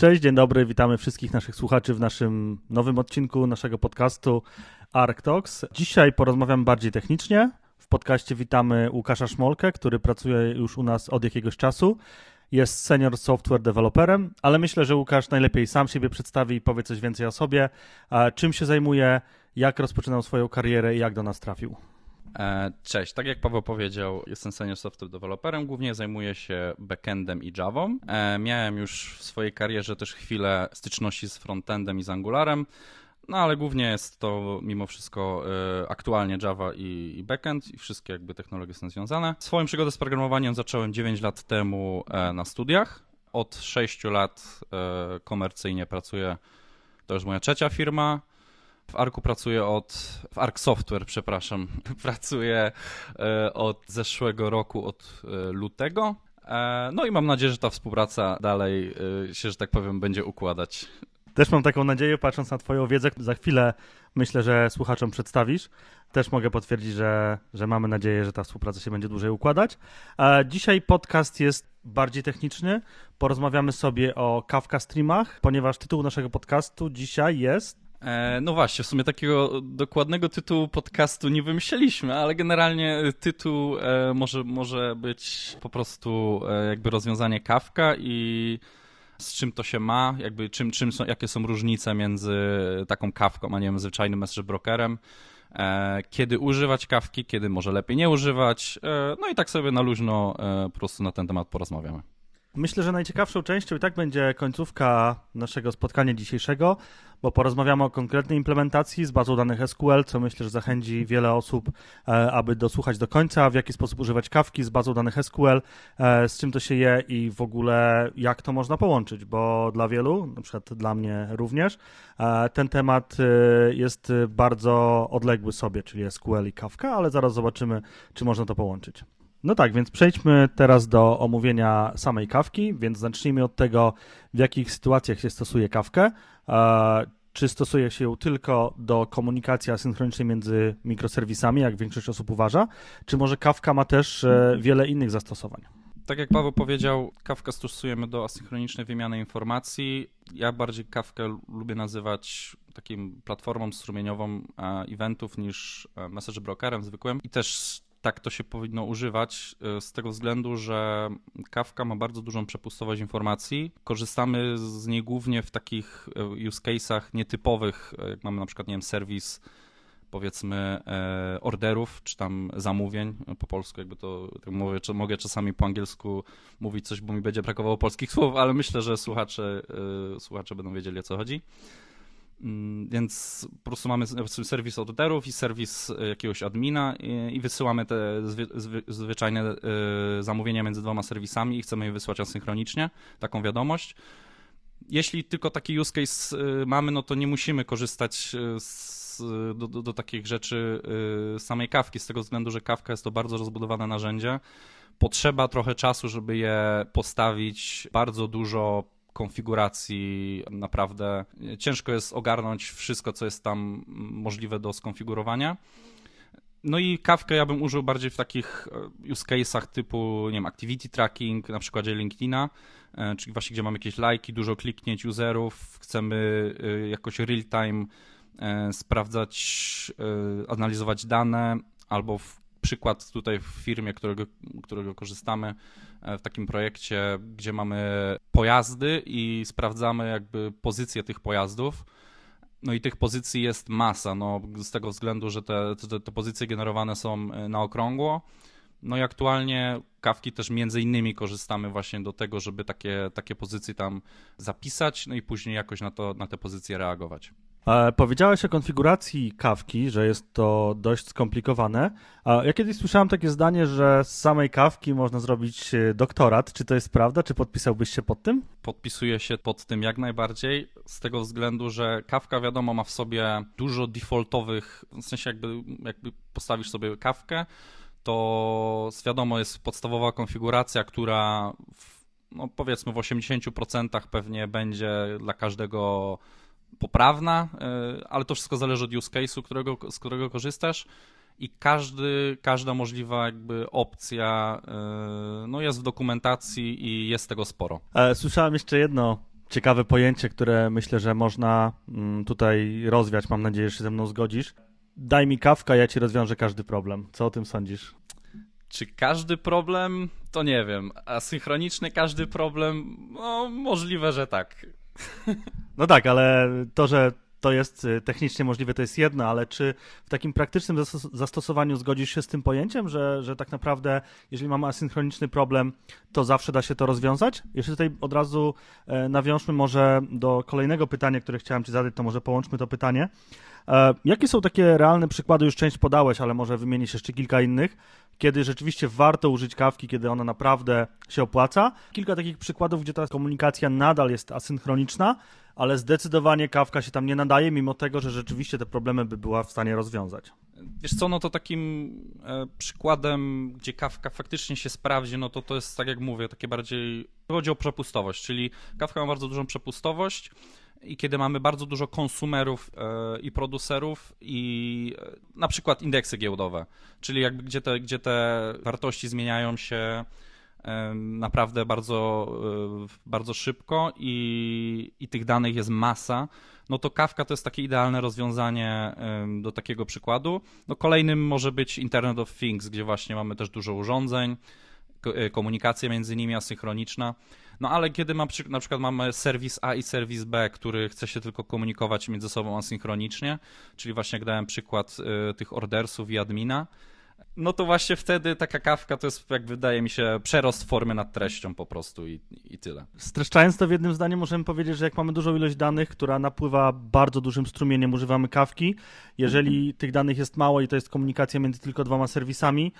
Cześć, dzień dobry, witamy wszystkich naszych słuchaczy w naszym nowym odcinku naszego podcastu Arc. Dzisiaj porozmawiam bardziej technicznie. W podcaście witamy Łukasza Szmolkę, który pracuje już u nas od jakiegoś czasu. Jest senior software developerem, ale myślę, że Łukasz najlepiej sam siebie przedstawi i powie coś więcej o sobie, czym się zajmuje, jak rozpoczynał swoją karierę i jak do nas trafił. E, cześć, tak jak Paweł powiedział, jestem senior software developerem, głównie zajmuję się backendem i Java. E, miałem już w swojej karierze też chwilę styczności z frontendem i z Angularem, no ale głównie jest to mimo wszystko e, aktualnie Java i, backend i wszystkie jakby technologie są związane. Swoją przygodę z programowaniem zacząłem 9 lat temu na studiach. Od 6 lat komercyjnie pracuję, to już moja trzecia firma. W Arku pracuję od. W Ark Software, przepraszam. Pracuję e, od zeszłego roku, od e, lutego. E, no i mam nadzieję, że ta współpraca dalej się, że tak powiem, będzie układać. Też mam taką nadzieję, patrząc na Twoją wiedzę, za chwilę myślę, że słuchaczom przedstawisz. Też mogę potwierdzić, że, że mamy nadzieję, że ta współpraca się będzie dłużej układać. Dzisiaj podcast jest bardziej techniczny. Porozmawiamy sobie o Kafka streamach, ponieważ tytuł naszego podcastu dzisiaj jest no właśnie, w sumie takiego dokładnego tytułu podcastu nie wymyśleliśmy, ale generalnie tytuł e, może, może być po prostu e, jakby rozwiązanie Kafka i z czym to się ma, jakby czym, czym są, jakie są różnice między taką kawką, a nie wiem, zwyczajnym message brokerem, kiedy używać kawki, kiedy może lepiej nie używać, no i tak sobie na luźno po prostu na ten temat porozmawiamy. Myślę, że najciekawszą częścią i tak będzie końcówka naszego spotkania dzisiejszego, bo porozmawiamy o konkretnej implementacji z bazą danych SQL, co myślę, że zachęci wiele osób, e, aby dosłuchać do końca, w jaki sposób używać kawki z bazą danych SQL, e, z czym to się je i w ogóle jak to można połączyć, bo dla wielu, na przykład dla mnie również, e, ten temat jest bardzo odległy sobie, czyli SQL i kawka, ale zaraz zobaczymy, czy można to połączyć. No tak, więc przejdźmy teraz do omówienia samej kawki, więc zacznijmy od tego, w jakich sytuacjach się stosuje kawkę. E, czy stosuje się ją tylko do komunikacji asynchronicznej między mikroserwisami, jak większość osób uważa, czy może kawka ma też e, wiele innych zastosowań? Tak jak Paweł powiedział, kawkę stosujemy do asynchronicznej wymiany informacji. Ja bardziej kawkę lubię nazywać takim platformą strumieniową e, eventów niż message brokerem zwykłym i też tak to się powinno używać e, z tego względu, że Kafka ma bardzo dużą przepustowość informacji. Korzystamy z niej głównie w takich e, use case'ach nietypowych, e, jak mamy na przykład, nie wiem, serwis powiedzmy orderów, czy tam zamówień, po polsku jakby to tak mówię, czy mogę czasami po angielsku mówić coś, bo mi będzie brakowało polskich słów, ale myślę, że słuchacze, słuchacze będą wiedzieli o co chodzi. Mm, więc po prostu mamy serwis orderów i serwis e, jakiegoś admina i, i wysyłamy te zwy, zwy, zwyczajne y, zamówienia między dwoma serwisami i chcemy je wysłać asynchronicznie, taką wiadomość. Jeśli tylko taki use case y, mamy, no to nie musimy korzystać z, do, do, do, takich rzeczy y, samej kawki, z tego względu, że kawka jest to bardzo rozbudowane narzędzie. Potrzeba trochę czasu, żeby je postawić, bardzo dużo konfiguracji naprawdę ciężko jest ogarnąć wszystko, co jest tam możliwe do skonfigurowania. No i kawkę ja bym użył bardziej w takich e, use case'ach typu, nie wiem, activity tracking, na przykładzie LinkedIna, e, czyli właśnie gdzie mamy jakieś lajki, dużo kliknięć userów, chcemy e, jakoś real time sprawdzać, analizować dane, albo w przykład tutaj w firmie, którego, którego korzystamy, w takim projekcie, gdzie mamy pojazdy i sprawdzamy jakby pozycję tych pojazdów. No i tych pozycji jest masa, no, z tego względu, że te, te, te pozycje generowane są e, na okrągło. No i aktualnie kawki też między innymi korzystamy właśnie do tego, żeby takie, takie pozycje tam zapisać, no i później jakoś na, to, na te pozycje reagować. Powiedziałeś o konfiguracji kawki, że jest to dość skomplikowane. Ja kiedyś słyszałem takie zdanie, że z samej kawki można zrobić e, doktorat. Czy to jest prawda? Czy podpisałbyś się pod tym? Podpisuję się pod tym jak najbardziej, z tego względu, że kawka wiadomo ma w sobie dużo defaultowych, w sensie jakby, jakby postawisz sobie kawkę, to wiadomo jest podstawowa konfiguracja, która w, no powiedzmy w 80% pewnie będzie dla każdego poprawna, e, ale to wszystko zależy od use case'u, którego, z którego korzystasz i każdy, każda możliwa jakby opcja e, no jest w dokumentacji i jest tego sporo. E, słyszałem jeszcze jedno ciekawe pojęcie, które myślę, że można mm, tutaj rozwiać. Mam nadzieję, że się ze mną zgodzisz. Daj mi kawka, ja ci rozwiążę każdy problem. Co o tym sądzisz? Czy każdy problem? To nie wiem. A synchroniczny każdy problem? No, możliwe, że tak. No tak, ale to, że to jest y, technicznie możliwe, to jest jedno, ale czy w takim praktycznym zastosowaniu zgodzisz się z tym pojęciem, że, że tak naprawdę, jeżeli mamy asynchroniczny problem, to zawsze da się to rozwiązać? Jeszcze tutaj od razu e, nawiążmy może do kolejnego pytania, które chciałem Ci zadać, to może połączmy to pytanie. E, jakie są takie realne przykłady, już część podałeś, ale może wymienić jeszcze kilka innych, kiedy rzeczywiście warto użyć kawki, kiedy ona naprawdę się opłaca? Kilka takich przykładów, gdzie ta komunikacja nadal jest asynchroniczna, ale zdecydowanie kawka się tam nie nadaje, mimo tego, że rzeczywiście te problemy by była w stanie rozwiązać. Wiesz co, no to takim e, przykładem, gdzie kawka faktycznie się sprawdzi, no to to jest, tak jak mówię, takie bardziej, chodzi o przepustowość, czyli kawka ma bardzo dużą przepustowość, i kiedy mamy bardzo dużo konsumerów e, i producerów i e, na przykład indeksy giełdowe, czyli jakby gdzie te, gdzie te wartości zmieniają się e, naprawdę bardzo, bardzo szybko i, i tych danych jest masa, no to Kafka to jest takie idealne rozwiązanie do takiego przykładu. No kolejnym może być Internet of Things, gdzie właśnie mamy też dużo urządzeń, komunikacja między nimi asynchroniczna. No ale kiedy ma, na przykład mamy serwis A i serwis B, który chce się tylko komunikować między sobą asynchronicznie, czyli właśnie jak dałem przykład y, tych ordersów i admina, no to właśnie wtedy taka kawka to jest, jak wydaje mi się, przerost formy nad treścią po prostu i, i tyle. Streszczając to w jednym zdaniu, możemy powiedzieć, że jak mamy dużą ilość danych, która napływa bardzo dużym strumieniem, używamy kawki. Jeżeli mhm. tych danych jest mało i to jest komunikacja między tylko dwoma serwisami,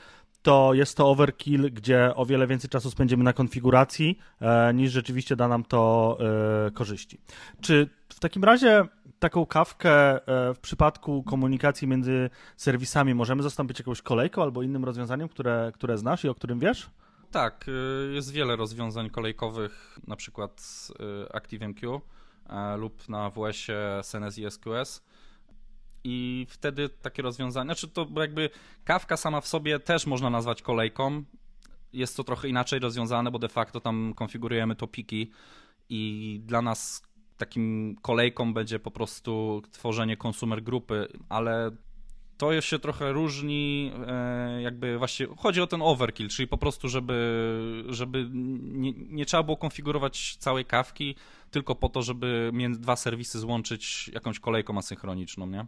to jest to overkill, gdzie o wiele więcej czasu spędzimy na konfiguracji, e, niż rzeczywiście da nam to e, korzyści. Czy w takim razie taką kawkę e, w przypadku komunikacji między serwisami możemy zastąpić jakąś kolejką albo innym rozwiązaniem, które, które znasz i o którym wiesz? Tak, jest wiele rozwiązań kolejkowych, na przykład y, ActiveMQ lub na WS-ie SQS. I wtedy takie rozwiązanie, znaczy to jakby kawka sama w sobie też można nazwać kolejką. Jest to trochę inaczej rozwiązane, bo de facto tam konfigurujemy topiki i dla nas takim kolejką będzie po prostu tworzenie konsumer grupy, ale to się trochę różni, e, jakby właśnie chodzi o ten overkill, czyli po prostu, żeby, żeby nie, nie, trzeba było konfigurować całej kawki, tylko po to, żeby między dwa serwisy złączyć jakąś kolejką asynchroniczną, nie?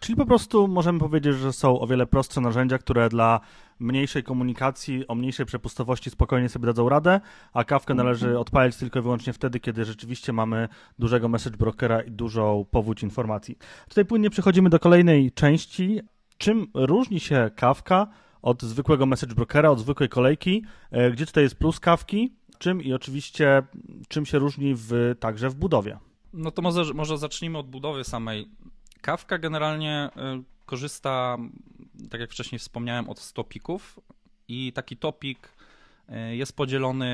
Czyli po prostu możemy powiedzieć, że są o wiele prostsze narzędzia, które dla mniejszej komunikacji, o mniejszej przepustowości spokojnie sobie dadzą radę, a kawkę mhm. należy odpalić tylko i wyłącznie wtedy, kiedy rzeczywiście mamy dużego message brokera i dużą powódź informacji. Tutaj płynnie przechodzimy do kolejnej części. Czym różni się kawka od zwykłego message brokera, od zwykłej kolejki? E, gdzie tutaj jest plus kawki? Czym i oczywiście czym się różni w, także w budowie? No to może, może zacznijmy od budowy samej. Kawka generalnie y, korzysta, tak jak wcześniej wspomniałem, od topików i taki topik y, jest podzielony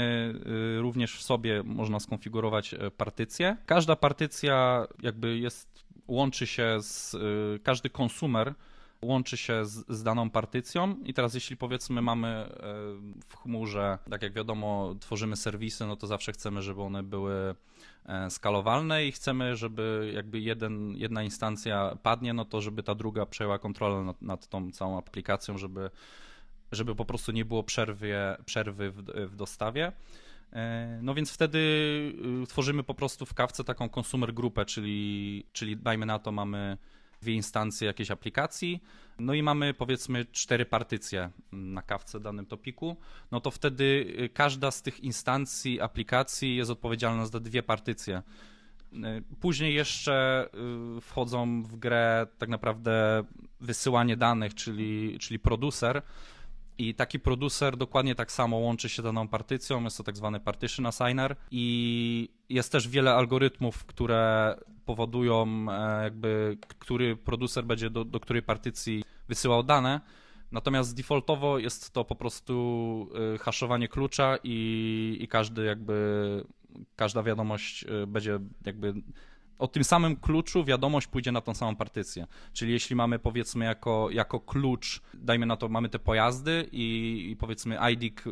y, również w sobie, można skonfigurować partycję. Każda partycja jakby jest, łączy się z, każdy konsumer łączy się z, z, daną partycją i teraz jeśli powiedzmy mamy w chmurze, tak jak wiadomo, tworzymy serwisy, no to zawsze chcemy, żeby one były E, skalowalne i chcemy, żeby jakby jeden, jedna instancja padnie, no to żeby ta druga przejęła kontrolę nad, nad tą całą aplikacją, żeby, żeby po prostu nie było przerwy, przerwy w, w dostawie. E, no więc wtedy tworzymy po prostu w kawce taką consumer grupę, czyli, czyli dajmy na to mamy dwie instancje jakiejś aplikacji, no i mamy powiedzmy cztery partycje na kawce danym topiku, no to wtedy y, każda z tych instancji aplikacji jest odpowiedzialna za dwie partycje. Y, później jeszcze y, wchodzą w grę tak naprawdę wysyłanie danych, czyli, czyli producer. I taki producer dokładnie tak samo łączy się daną partycją, jest to tak zwany partition assigner i jest też wiele algorytmów, które powodują e, jakby, który producer będzie do, do której partycji wysyłał dane. Natomiast defaultowo jest to po prostu e, haszowanie klucza i, i każdy jakby, każda wiadomość e, będzie jakby o tym samym kluczu wiadomość pójdzie na tą samą partycję. Czyli jeśli mamy powiedzmy jako, jako klucz, dajmy na to, mamy te pojazdy i, i powiedzmy ID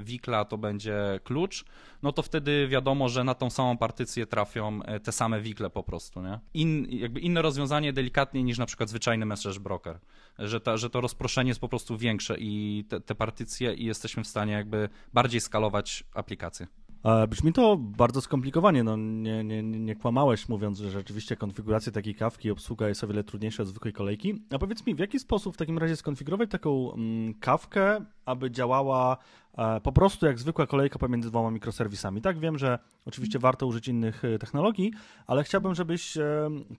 wikla to będzie klucz, no to wtedy wiadomo, że na tą samą partycję trafią e, te same wikle po prostu, nie? In, jakby inne rozwiązanie delikatniej niż na przykład zwyczajny message broker, że, ta, że to rozproszenie jest po prostu większe i te, te partycje i jesteśmy w stanie jakby bardziej skalować aplikacje. E, brzmi to bardzo skomplikowanie, no nie, nie, nie kłamałeś mówiąc, że rzeczywiście konfiguracja takiej kawki obsługa jest o wiele trudniejsza od zwykłej kolejki. A powiedz mi, w jaki sposób w takim razie skonfigurować taką mm, kawkę, aby działała e, po prostu jak zwykła kolejka pomiędzy dwoma mikroserwisami. Tak, wiem, że oczywiście warto użyć innych e, technologii, ale chciałbym, żebyś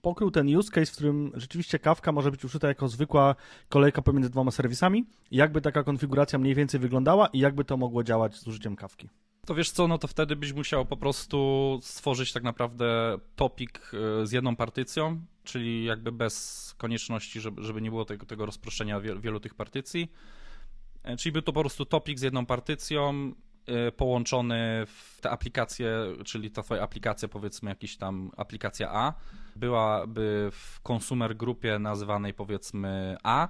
pokrył ten use case, w którym rzeczywiście kawka może być użyta jako zwykła kolejka pomiędzy dwoma serwisami. Jakby taka konfiguracja mniej więcej wyglądała i jakby to mogło działać z użyciem kawki. To wiesz co, no to wtedy byś musiał po prostu stworzyć tak naprawdę topik e, z jedną partycją, czyli jakby bez konieczności, żeby, żeby nie było tego, tego rozproszenia wielu, wielu tych partycji. E, czyli by to po prostu topik z jedną partycją e, połączony w te aplikacje, czyli ta twoja aplikacja, powiedzmy jakiś tam aplikacja A, byłaby w consumer grupie nazywanej powiedzmy A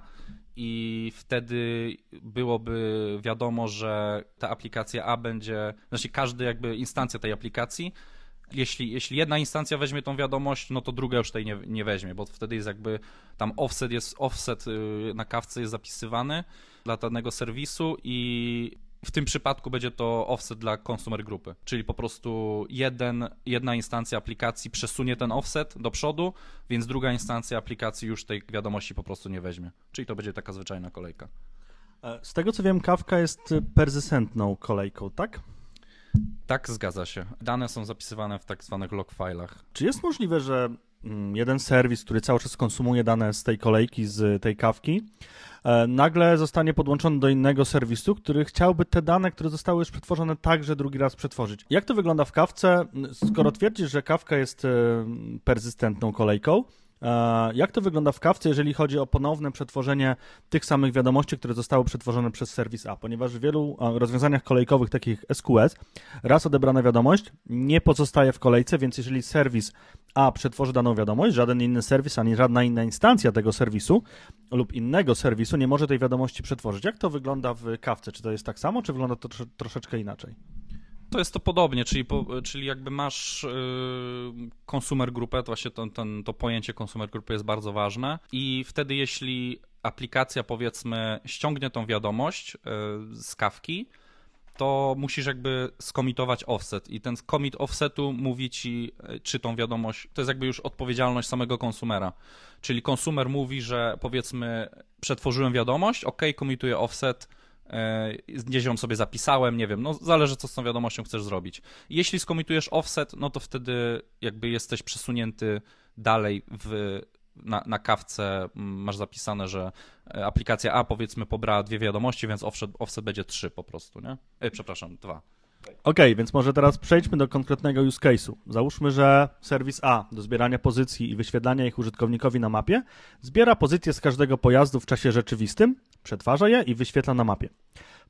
i wtedy byłoby wiadomo, że ta aplikacja A będzie, znaczy każdy jakby instancja tej aplikacji, jeśli, jeśli jedna instancja weźmie tą wiadomość, no to druga już tej nie, nie weźmie, bo wtedy jest jakby tam offset jest offset y, na kawce jest zapisywany dla danego serwisu i w tym przypadku będzie to offset dla consumer grupy, czyli po prostu jeden, jedna instancja aplikacji przesunie ten offset do przodu, więc druga instancja aplikacji już tej wiadomości po prostu nie weźmie. Czyli to będzie taka zwyczajna kolejka. E, z tego co wiem, Kawka jest persystentną kolejką, tak? Tak, zgadza się. Dane są zapisywane w tak zwanych log filach. Czy jest możliwe, że jeden serwis, który cały czas konsumuje dane z tej kolejki, z tej kawki, E, nagle zostanie podłączony do innego serwisu, który chciałby te dane, które zostały już przetworzone, także drugi raz przetworzyć. Jak to wygląda w kawce? Skoro twierdzisz, że kawka jest e, persystentną kolejką, jak to wygląda w kawce, jeżeli chodzi o ponowne przetworzenie tych samych wiadomości, które zostały przetworzone przez serwis A? Ponieważ w wielu e, rozwiązaniach kolejkowych, takich SQS, raz odebrana wiadomość nie pozostaje w kolejce, więc jeżeli serwis A przetworzy daną wiadomość, żaden inny serwis ani żadna inna instancja tego serwisu lub innego serwisu nie może tej wiadomości przetworzyć. Jak to wygląda w kawce? Czy to jest tak samo, czy wygląda to troszeczkę inaczej? To jest to podobnie, czyli, po, czyli jakby masz konsumer grupę, to właśnie ten, ten, to pojęcie konsumer grupy jest bardzo ważne i wtedy jeśli aplikacja powiedzmy ściągnie tą wiadomość yy, z kawki, to musisz jakby skomitować offset i ten commit offsetu mówi ci, yy, czy tą wiadomość, to jest jakby już odpowiedzialność samego konsumera. Czyli konsumer mówi, że powiedzmy przetworzyłem wiadomość, ok, komituję offset, gdzieś ją sobie zapisałem, nie wiem, no zależy co z tą wiadomością chcesz zrobić. Jeśli skomitujesz offset, no to wtedy jakby jesteś przesunięty dalej w, na, na kawce, masz zapisane, że e, aplikacja A powiedzmy pobrała dwie wiadomości, więc offset, offset będzie trzy po prostu, nie? E, przepraszam, dwa. Okay, więc może teraz przejdźmy do konkretnego use case'u. Załóżmy, że serwis A do zbierania pozycji i wyświetlania ich użytkownikowi na mapie zbiera pozycje z każdego pojazdu w czasie rzeczywistym, przetwarza je i wyświetla na mapie.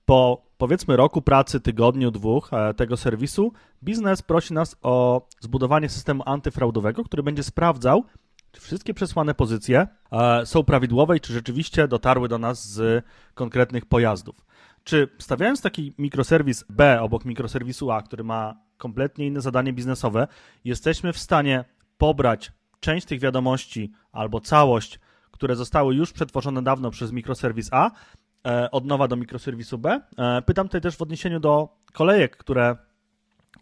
Po powiedzmy roku pracy, tygodniu, dwóch e, tego serwisu, biznes prosi nas o zbudowanie systemu antyfraudowego, który będzie sprawdzał, czy wszystkie przesłane pozycje e, są prawidłowe i czy rzeczywiście dotarły do nas z konkretnych pojazdów. Czy stawiając taki mikroserwis B obok mikroserwisu A, który ma kompletnie inne zadanie biznesowe, jesteśmy w stanie pobrać część tych wiadomości albo całość, które zostały już przetworzone dawno przez mikroserwis A, e, od nowa do mikroserwisu B. E, pytam tutaj też w odniesieniu do kolejek, które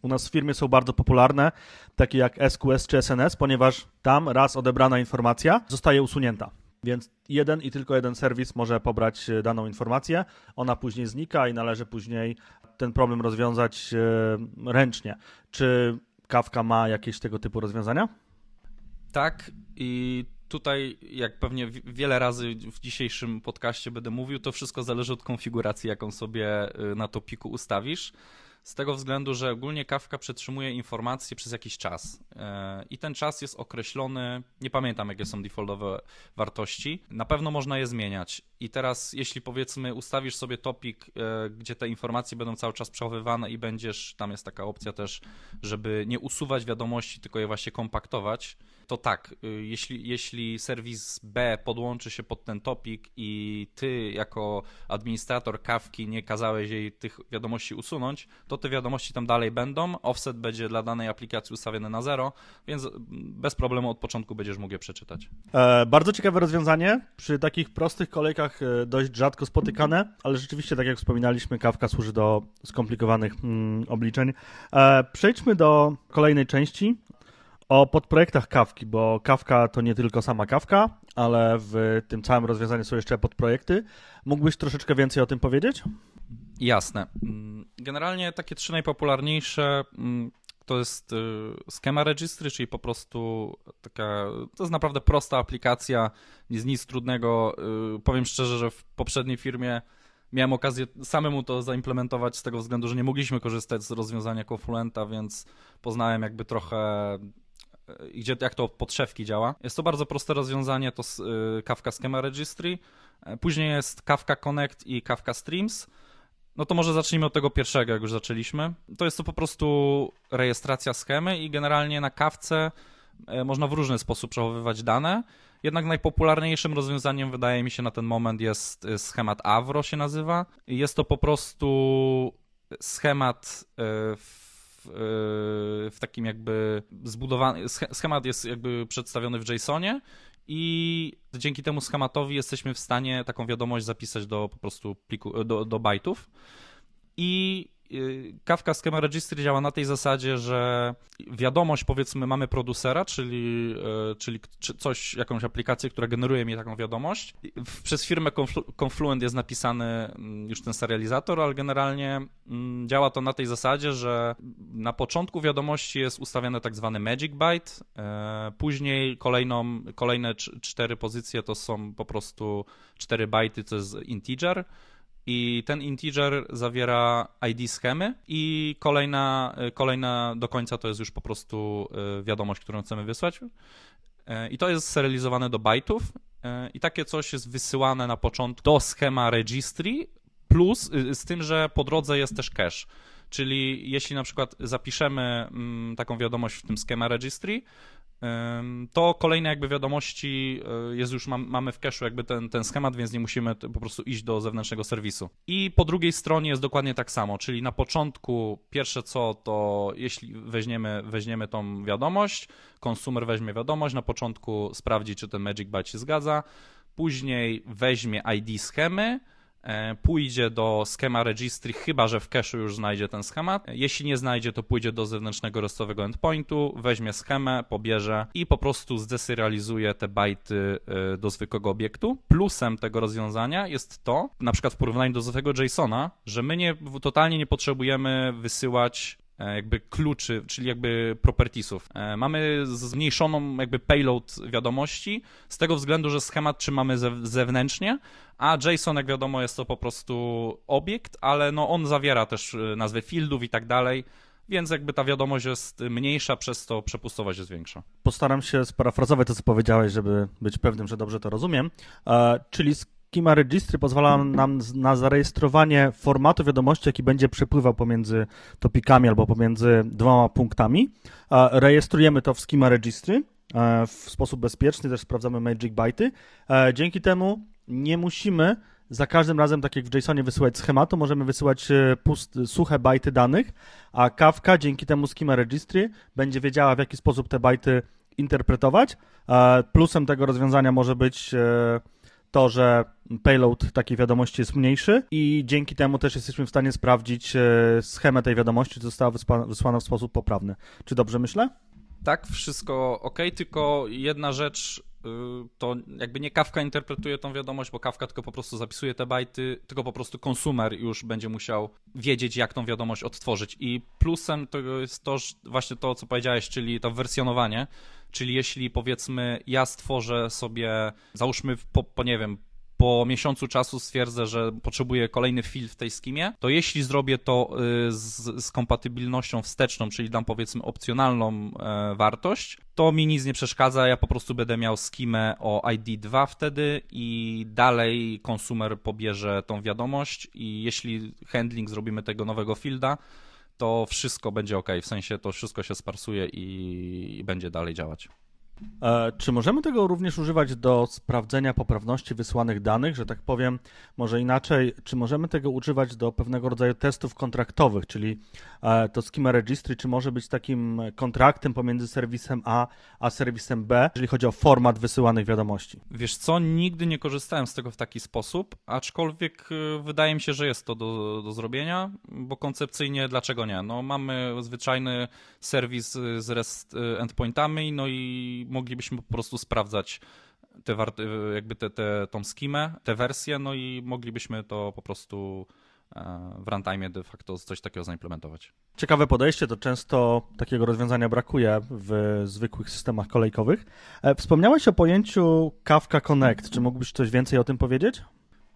u nas w firmie są bardzo popularne, takie jak SQS czy SNS, ponieważ tam raz odebrana informacja zostaje usunięta. Więc jeden i tylko jeden serwis może pobrać e, daną informację, ona później znika i należy później ten problem rozwiązać e, ręcznie. Czy Kafka ma jakieś tego typu rozwiązania? Tak i tutaj, jak pewnie wiele razy w dzisiejszym podcaście będę mówił, to wszystko zależy od konfiguracji, jaką sobie e, na topiku ustawisz. Z tego względu, że ogólnie Kafka przetrzymuje informacje przez jakiś czas e, i ten czas jest określony, nie pamiętam jakie są defaultowe wartości, na pewno można je zmieniać. I teraz, jeśli powiedzmy ustawisz sobie topik, e, gdzie te informacje będą cały czas przechowywane i będziesz, tam jest taka opcja też, żeby nie usuwać wiadomości, tylko je właśnie kompaktować, to tak, y, jeśli, jeśli serwis B podłączy się pod ten topik i ty jako administrator kawki nie kazałeś jej tych wiadomości usunąć, to te wiadomości tam dalej będą. Offset będzie dla danej aplikacji ustawiony na zero, więc bez problemu od początku będziesz mógł je przeczytać. E, bardzo ciekawe rozwiązanie. Przy takich prostych kolejkach e, dość rzadko spotykane, ale rzeczywiście, tak jak wspominaliśmy, kawka służy do skomplikowanych mm, obliczeń. E, przejdźmy do kolejnej części, o podprojektach kawki, bo kawka to nie tylko sama kawka, ale w tym całym rozwiązaniu są jeszcze podprojekty. Mógłbyś troszeczkę więcej o tym powiedzieć? Jasne. Mm, generalnie takie trzy najpopularniejsze mm, to jest y, Schema Registry, czyli po prostu taka, to jest naprawdę prosta aplikacja, nic, nic trudnego. Y, powiem szczerze, że w poprzedniej firmie miałem okazję samemu to zaimplementować z tego względu, że nie mogliśmy korzystać z rozwiązania Confluenta, więc poznałem jakby trochę gdzie, jak to od podszewki działa. Jest to bardzo proste rozwiązanie, to y, Kafka Schema Registry. E, później jest Kafka Connect i Kafka Streams. No to może zacznijmy od tego pierwszego, jak już zaczęliśmy. To jest to po prostu rejestracja schemy i generalnie na kawce e, można w różny sposób przechowywać dane. Jednak najpopularniejszym rozwiązaniem wydaje mi się na ten moment jest y, schemat Avro się nazywa. Jest to po prostu schemat w w, takim jakby zbudowany, schemat jest jakby przedstawiony w JSONie i dzięki temu schematowi jesteśmy w stanie taką wiadomość zapisać do po prostu pliku, do, do bajtów. I Y, Kafka Schema Registry działa na tej zasadzie, że wiadomość, powiedzmy, mamy producera, czyli, y, czyli coś, jakąś aplikację, która generuje mi taką wiadomość. Przez firmę Confluent jest napisany mm, już ten serializator, ale generalnie mm, działa to na tej zasadzie, że na początku wiadomości jest ustawiony tak zwany magic byte, e, później kolejną, kolejne cztery pozycje to są po prostu cztery bajty, to jest integer, i ten integer zawiera ID schemy i kolejna, kolejna do końca to jest już po prostu e, wiadomość, którą chcemy wysłać. E, I to jest serializowane do bajtów i takie coś jest wysyłane na początku do schema registry plus z tym, że po drodze jest też cache. Czyli jeśli na przykład zapiszemy mm, taką wiadomość w tym schema registry, to kolejne jakby wiadomości e, jest już, mamy w cache'u jakby ten, ten schemat, więc nie musimy po prostu iść do zewnętrznego serwisu. I po drugiej stronie jest dokładnie tak samo, czyli na początku pierwsze co to jeśli weźmiemy, weźmiemy tą wiadomość, konsumer weźmie wiadomość, na początku sprawdzi czy ten magic byte się zgadza, później weźmie ID schemy, pójdzie do schema registry, chyba że w cache'u już znajdzie ten schemat. Jeśli nie znajdzie, to pójdzie do zewnętrznego restowego endpointu, weźmie schemę, pobierze i po prostu zdeserializuje te bajty e, do zwykłego obiektu. Plusem tego rozwiązania jest to, na przykład w porównaniu do zwykłego JSONa, że my nie, totalnie nie potrzebujemy wysyłać E, jakby kluczy, czyli jakby propertiesów. E, mamy zmniejszoną jakby payload wiadomości z tego względu, że schemat trzymamy zewnętrznie, a JSON jak wiadomo jest to po prostu obiekt, ale no on zawiera też e, nazwę fieldów i tak dalej, więc jakby ta wiadomość jest mniejsza, przez to przepustowość jest większa. Postaram się sparafrazować to, co powiedziałeś, żeby być pewnym, że dobrze to rozumiem. czyli Schema Registry pozwala nam na zarejestrowanie formatu wiadomości, jaki będzie przepływał pomiędzy topikami albo pomiędzy dwoma punktami. Rejestrujemy to w Schema Registry e, w sposób bezpieczny, też sprawdzamy Magic Byte. E, dzięki temu nie musimy za każdym razem, tak jak w JSONie, wysyłać schematu, możemy wysyłać e, pust, suche bajty danych, a Kafka dzięki temu Schema Registry będzie wiedziała, w jaki sposób te bajty interpretować. Plusem tego rozwiązania może być to, że payload takiej wiadomości jest mniejszy i dzięki temu też jesteśmy w stanie sprawdzić e, schemę tej wiadomości, czy została wysłana w sposób poprawny. Czy dobrze myślę? Tak, wszystko ok, tylko jedna rzecz to jakby nie Kafka interpretuje tą wiadomość, bo Kafka tylko po prostu zapisuje te bajty, tylko po prostu konsumer już będzie musiał wiedzieć, jak tą wiadomość odtworzyć. I plusem tego jest to, właśnie to, co powiedziałeś, czyli to wersjonowanie, Czyli jeśli powiedzmy ja stworzę sobie, załóżmy po, po nie wiem, po miesiącu czasu stwierdzę, że potrzebuję kolejny field w tej skimie, to jeśli zrobię to y, z, z kompatybilnością wsteczną, czyli dam powiedzmy opcjonalną e, wartość, to mi nic nie przeszkadza, ja po prostu będę miał skimę o ID2 wtedy i dalej konsumer pobierze tą wiadomość i jeśli handling zrobimy tego nowego fielda, to wszystko będzie ok, w sensie to wszystko się sparsuje i będzie dalej działać. E, czy możemy tego również używać do sprawdzenia poprawności wysłanych danych, że tak powiem, może inaczej, czy możemy tego używać do pewnego rodzaju testów kontraktowych, czyli e, to schema registry, czy może być takim kontraktem pomiędzy serwisem A a serwisem B, jeżeli chodzi o format wysyłanych wiadomości? Wiesz co, nigdy nie korzystałem z tego w taki sposób, aczkolwiek e, wydaje mi się, że jest to do, do zrobienia, bo koncepcyjnie dlaczego nie? No mamy zwyczajny serwis z REST endpointami, no i moglibyśmy po prostu sprawdzać te, jakby te, te, tą skimę, te wersje, no i moglibyśmy to po prostu e, w runtime de facto coś takiego zaimplementować. Ciekawe podejście, to często takiego rozwiązania brakuje w zwykłych systemach kolejkowych. E, wspomniałeś o pojęciu Kafka Connect. Czy mógłbyś coś więcej o tym powiedzieć?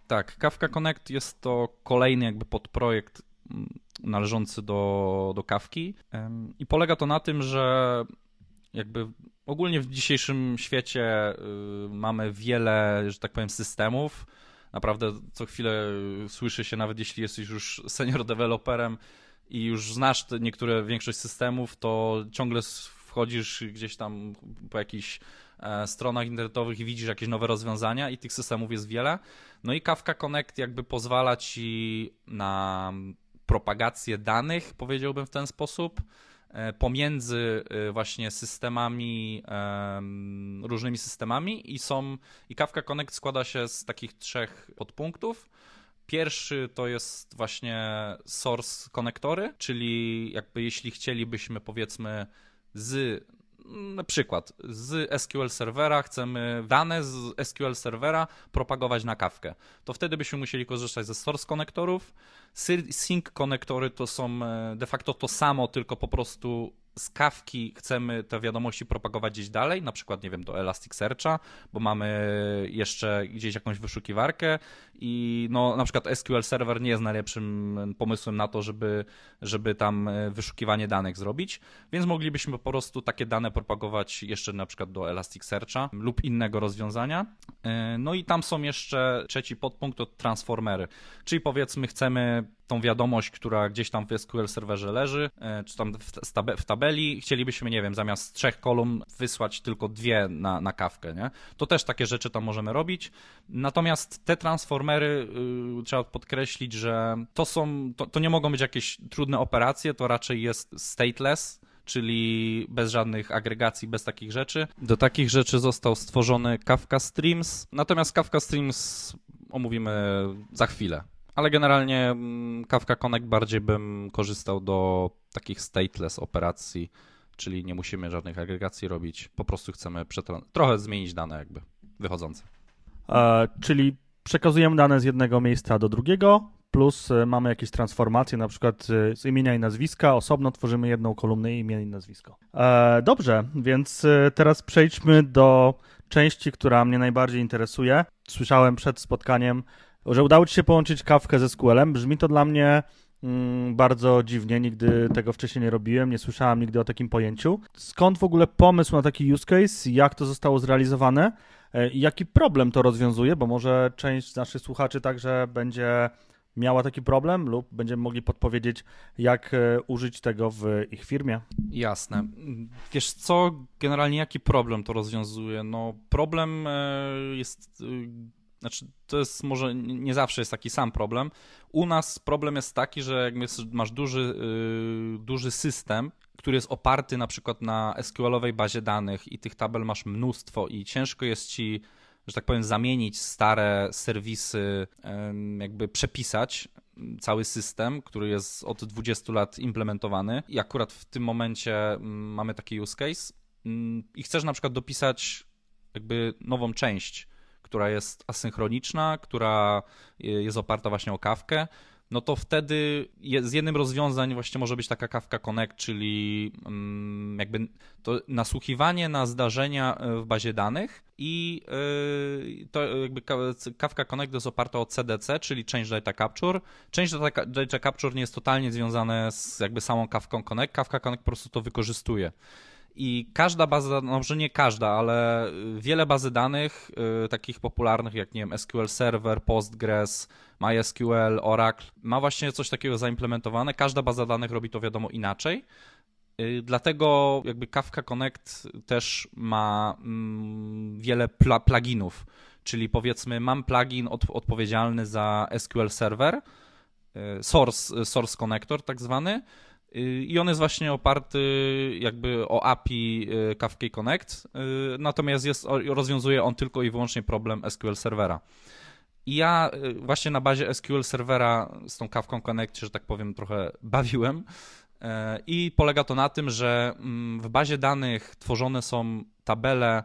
Tak, Kafka Connect jest to kolejny jakby podprojekt mm, należący do, do Kawki i polega to na tym, że jakby ogólnie w dzisiejszym świecie y, mamy wiele, że tak powiem, systemów. Naprawdę co chwilę słyszy się, nawet jeśli jesteś już senior deweloperem i już znasz te niektóre, większość systemów, to ciągle wchodzisz gdzieś tam po jakichś e, stronach internetowych i widzisz jakieś nowe rozwiązania i tych systemów jest wiele. No i Kafka Connect jakby pozwala ci na propagację danych, powiedziałbym w ten sposób, pomiędzy e, właśnie systemami, różnymi systemami i są, i Kafka Connect składa się z takich trzech podpunktów. Pierwszy to jest właśnie source konektory, czyli jakby jeśli chcielibyśmy powiedzmy z na przykład z SQL serwera chcemy dane z SQL serwera propagować na kawkę, to wtedy byśmy musieli korzystać ze source konektorów. Sync konektory to są e, de facto to samo, tylko po prostu z kawki chcemy te wiadomości propagować gdzieś dalej, na przykład, nie wiem, do Elasticsearcha, bo mamy jeszcze gdzieś jakąś wyszukiwarkę i no, na przykład SQL Server nie jest najlepszym pomysłem na to, żeby, żeby tam e, wyszukiwanie danych zrobić, więc moglibyśmy po prostu takie dane propagować jeszcze na przykład do Elasticsearcha lub innego rozwiązania. E, no i tam są jeszcze trzeci podpunkt to transformery, czyli powiedzmy chcemy tą wiadomość, która gdzieś tam w SQL serwerze leży, e, czy tam w, tabeli, chcielibyśmy, nie wiem, zamiast trzech kolumn wysłać tylko dwie na, na kawkę, nie? To też takie rzeczy tam możemy robić. Natomiast te transformery, yy, trzeba podkreślić, że to są, to, to nie mogą być jakieś trudne operacje, to raczej jest stateless, czyli bez żadnych agregacji, bez takich rzeczy. Do takich rzeczy został stworzony Kafka Streams, natomiast Kafka Streams omówimy za chwilę ale generalnie mm, Kafka Connect bardziej bym korzystał do takich stateless operacji, czyli nie musimy żadnych agregacji robić, po prostu chcemy trochę zmienić dane jakby wychodzące. E, czyli przekazujemy dane z jednego miejsca do drugiego, plus e, mamy jakieś transformacje, na przykład e, z imienia i nazwiska, osobno tworzymy jedną kolumnę imię i nazwisko. E, dobrze, więc e, teraz przejdźmy do części, która mnie najbardziej interesuje. Słyszałem przed spotkaniem że udało Ci się połączyć kawkę ze SQL-em. Brzmi to dla mnie mm, bardzo dziwnie, nigdy tego wcześniej nie robiłem, nie słyszałem nigdy o takim pojęciu. Skąd w ogóle pomysł na taki use case? Jak to zostało zrealizowane? E, jaki problem to rozwiązuje? Bo może część z naszych słuchaczy także będzie miała taki problem lub będziemy mogli podpowiedzieć, jak e, użyć tego w ich firmie. Jasne. Wiesz co, generalnie jaki problem to rozwiązuje? No problem e, jest znaczy, to jest może nie zawsze jest taki sam problem. U nas problem jest taki, że jak masz duży, yy, duży system, który jest oparty na przykład na SQL-owej bazie danych i tych tabel masz mnóstwo i ciężko jest ci, że tak powiem, zamienić stare serwisy, jakby przepisać cały system, który jest od 20 lat implementowany i akurat w tym momencie mm, mamy taki use case mm, i chcesz na przykład dopisać jakby nową część która jest asynchroniczna, która jest oparta właśnie o kawkę, no to wtedy z jednym rozwiązań właśnie może być taka Kafka Connect, czyli mm, jakby to nasłuchiwanie na zdarzenia e, w bazie danych i e, to jakby Kafka Connect jest oparta o CDC, czyli Change Data Capture. Change Data Capture nie jest totalnie związane z jakby samą Kafką Connect. Kafka Connect po prostu to wykorzystuje. I każda baza, no może nie każda, ale wiele bazy danych, y, takich popularnych jak nie wiem, SQL Server, Postgres, MySQL, Oracle, ma właśnie coś takiego zaimplementowane. Każda baza danych robi to wiadomo inaczej. Y, dlatego jakby Kafka Connect też ma mm, wiele pl pluginów, czyli powiedzmy mam plugin od, odpowiedzialny za SQL Server, y, source, source connector tak zwany, i on jest właśnie oparty jakby o API y, Kafka Connect, y, natomiast jest, rozwiązuje on tylko i wyłącznie problem SQL Servera. I ja y, właśnie na bazie SQL Servera z tą Kafką Connect, że tak powiem, trochę bawiłem. I polega to na tym, że mm, w bazie danych tworzone są tabele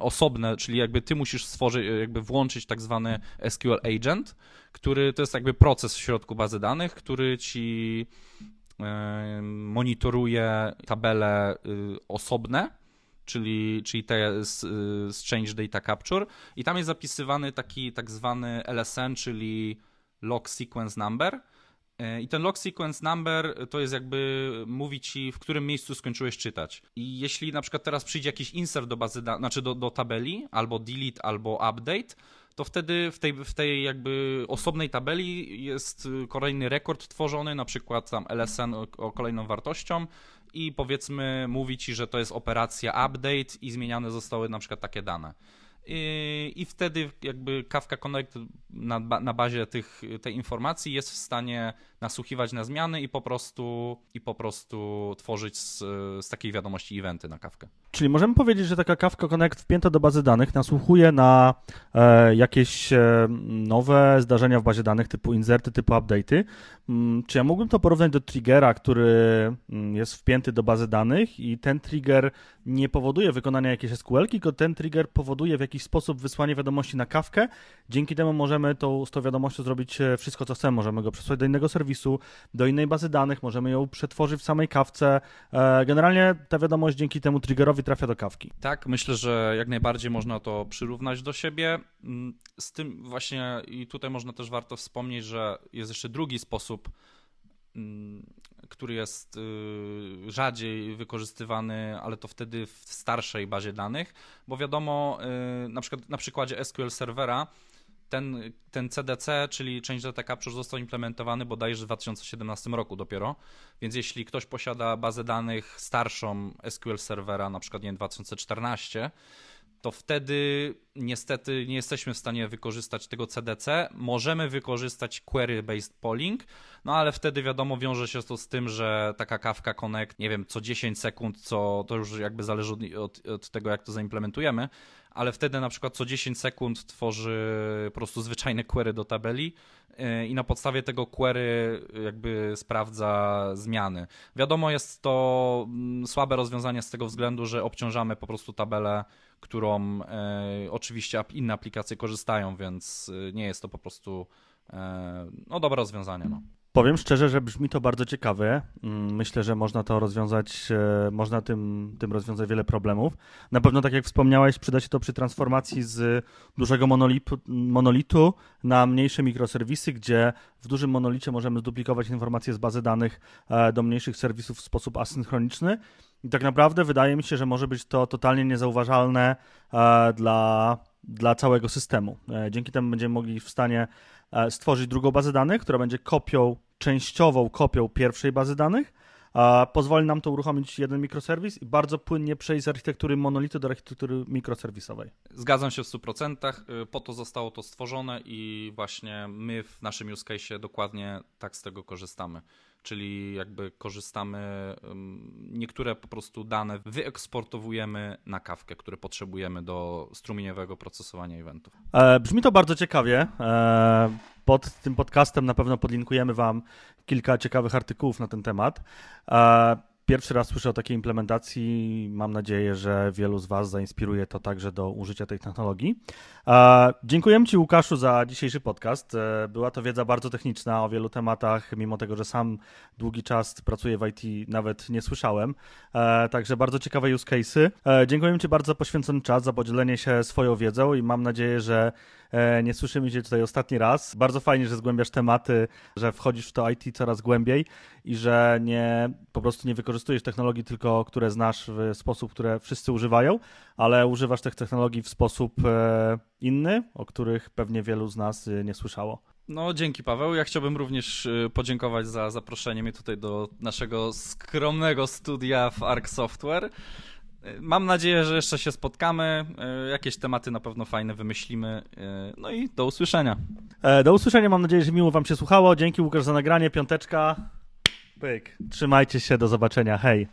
osobne, czyli jakby ty musisz stworzyć, jakby włączyć tak zwany SQL Agent, który to jest jakby proces w środku bazy danych, który ci monitoruje tabele y, osobne, czyli, czyli te z, z Change Data Capture i tam jest zapisywany taki tak zwany LSN, czyli Log Sequence Number. Y, I ten log sequence number to jest jakby mówi ci, w którym miejscu skończyłeś czytać. I jeśli na przykład teraz przyjdzie jakiś insert do bazy, znaczy do, do tabeli, albo delete, albo update, to wtedy w tej, w tej jakby osobnej tabeli jest kolejny rekord tworzony, na przykład tam LSN o, o kolejną wartością i powiedzmy mówi ci, że to jest operacja update i zmieniane zostały na przykład takie dane. I, i wtedy jakby Kafka Connect na, na bazie tych, tej informacji jest w stanie nasłuchiwać na zmiany i po prostu, i po prostu tworzyć z, z takiej wiadomości eventy na Kafkę. Czyli możemy powiedzieć, że taka Kafka Connect wpięta do bazy danych nasłuchuje na e, jakieś e, nowe zdarzenia w bazie danych typu inserty, typu update'y. Mm, czy ja mógłbym to porównać do triggera, który mm, jest wpięty do bazy danych i ten trigger nie powoduje wykonania jakiejś SQL, tylko ten trigger powoduje w jakiś sposób wysłanie wiadomości na Kafkę. Dzięki temu możemy tą, z tą wiadomością zrobić e, wszystko, co chcemy. Możemy go przesłać do innego serwisu, do innej bazy danych, możemy ją przetworzyć w samej kawce. E, generalnie ta wiadomość dzięki temu triggerowi trafia do kawki. Tak, myślę, że jak najbardziej można to przyrównać do siebie. Mm, z tym właśnie i tutaj można też warto wspomnieć, że jest jeszcze drugi sposób mm, który jest y, rzadziej wykorzystywany, ale to wtedy w starszej bazie danych, bo wiadomo, y, na przykład na przykładzie SQL Servera ten, ten CDC, czyli Change Data Capture został implementowany bodajże w 2017 roku dopiero, więc jeśli ktoś posiada bazę danych starszą SQL Servera, na przykład nie 2014, to wtedy niestety nie jesteśmy w stanie wykorzystać tego CDC. Możemy wykorzystać query-based polling, no ale wtedy wiadomo, wiąże się to z tym, że taka Kafka Connect, nie wiem, co 10 sekund, co to już jakby zależy od, od tego, jak to zaimplementujemy, ale wtedy na przykład co 10 sekund tworzy po prostu zwyczajne query do tabeli y, i na podstawie tego query jakby sprawdza zmiany. Wiadomo, jest to mm, słabe rozwiązanie z tego względu, że obciążamy po prostu tabelę, którą e, oczywiście inne aplikacje korzystają, więc y, nie jest to po prostu e, no, dobre rozwiązanie. No. Powiem szczerze, że brzmi to bardzo ciekawie. Mm, myślę, że można to rozwiązać, e, można tym, tym rozwiązać wiele problemów. Na pewno, tak jak wspomniałeś, przyda się to przy transformacji z dużego monolitu, monolitu na mniejsze mikroserwisy, gdzie w dużym monolicie możemy zduplikować informacje z bazy danych e, do mniejszych serwisów w sposób asynchroniczny. I tak naprawdę wydaje mi się, że może być to totalnie niezauważalne e, dla, dla całego systemu. Dzięki temu będziemy mogli w stanie stworzyć drugą bazę danych, która będzie kopią częściową kopią pierwszej bazy danych. Pozwoli nam to uruchomić jeden mikroserwis i bardzo płynnie przejść z architektury monolitu do architektury mikroserwisowej. Zgadzam się w 100%. Y, po to zostało to stworzone i właśnie my w naszym use case dokładnie tak z tego korzystamy czyli jakby korzystamy, niektóre po prostu dane wyeksportowujemy na kawkę, które potrzebujemy do strumieniowego procesowania eventów. E, brzmi to bardzo ciekawie. E, pod tym podcastem na pewno podlinkujemy Wam kilka ciekawych artykułów na ten temat. E, pierwszy raz słyszę o takiej implementacji. Mam nadzieję, że wielu z Was zainspiruje to także do użycia tej technologii. Dziękuję Ci, Łukaszu, za dzisiejszy podcast. E, była to wiedza bardzo techniczna o wielu tematach, mimo tego, że sam długi czas pracuję w IT, nawet nie słyszałem. E, także bardzo ciekawe use cases. E, dziękuję Ci bardzo za poświęcony czas, za podzielenie się swoją wiedzą i mam nadzieję, że nie słyszymy się tutaj ostatni raz. Bardzo fajnie, że zgłębiasz tematy, że wchodzisz w to IT coraz głębiej i że nie po prostu nie wykorzystujesz technologii tylko, które znasz w sposób, które wszyscy używają, ale używasz tych technologii w sposób inny, o których pewnie wielu z nas nie słyszało. No, dzięki Paweł. Ja chciałbym również y, podziękować za zaproszenie mnie tutaj do naszego skromnego studia w Arc Software. Mam nadzieję, że jeszcze się spotkamy. Jakieś tematy na pewno fajne wymyślimy. No i do usłyszenia. E, do usłyszenia. Mam nadzieję, że miło Wam się słuchało. Dzięki Łukasz za nagranie. Piąteczka. Pyk. Trzymajcie się. Do zobaczenia. Hej.